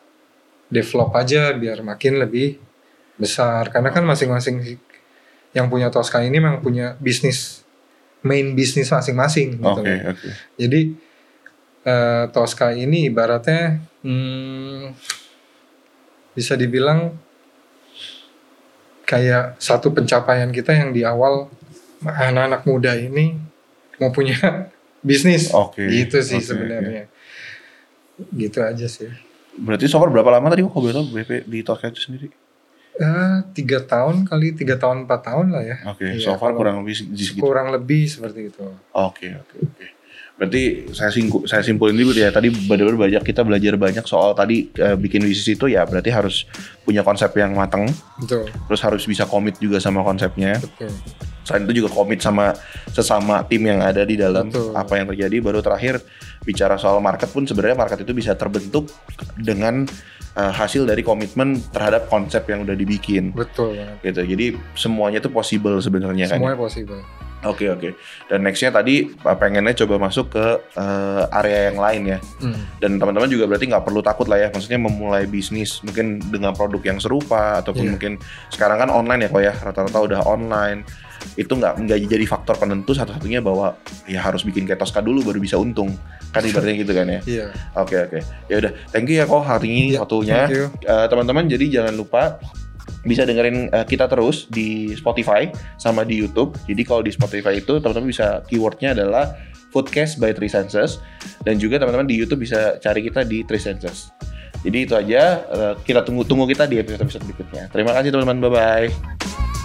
develop aja biar makin lebih besar karena kan masing-masing si- yang punya Tosca ini memang punya bisnis main bisnis masing-masing gitu. Oke, oke. Jadi eh, Tosca ini ibaratnya hmm, bisa dibilang kayak satu pencapaian kita yang di awal anak-anak muda ini mau punya bisnis. Oke, gitu sih oke, sebenarnya. Gitu aja sih. Berarti so far berapa lama tadi? Kok boleh tahu BP di Tosca itu sendiri? Eh, tiga tahun kali tiga tahun empat tahun lah ya. Oke, Iya, so far kurang lebih di segitu. kurang lebih seperti itu. Oke, oke, oke. Berarti saya singku, saya simpulin dulu ya tadi benar-benar banyak kita belajar banyak soal tadi eh, bikin bisnis itu ya berarti harus punya konsep yang matang, betul terus harus bisa komit juga sama konsepnya. betul Selain itu juga komit sama sesama tim yang ada di dalam Betul. apa yang terjadi. Baru terakhir bicara soal market pun sebenarnya market itu bisa terbentuk dengan eh, hasil dari komitmen terhadap konsep yang udah dibikin betul banget. gitu. Jadi semuanya itu possible sebenarnya kan. semuanya possible Oke oke. Dan nextnya tadi uh, pengennya coba masuk ke uh, area yang lain ya. Hmm, Dan teman-teman juga berarti nggak perlu takut lah ya. Maksudnya memulai bisnis mungkin dengan produk yang serupa ataupun Iya. mungkin sekarang kan online ya kok ya. Rata-rata udah online. Itu nggak nggak jadi faktor penentu satu-satunya bahwa ya harus bikin kayak Tosca dulu baru bisa untung. Kan ibaratnya gitu kan ya. iya Oke oke. Ya udah. Thank you ya kok hari ini Iya, waktunya. Eh, teman-teman jadi jangan lupa bisa dengerin eh, kita terus di Spotify sama di YouTube. Jadi kalau di Spotify itu teman-teman bisa keywordnya adalah Foodcast by Three Senses dan juga teman-teman di YouTube bisa cari kita di Three Senses. Jadi itu aja. eh, kita tunggu tunggu kita di episode episode berikutnya. Terima kasih teman-teman. Bye bye.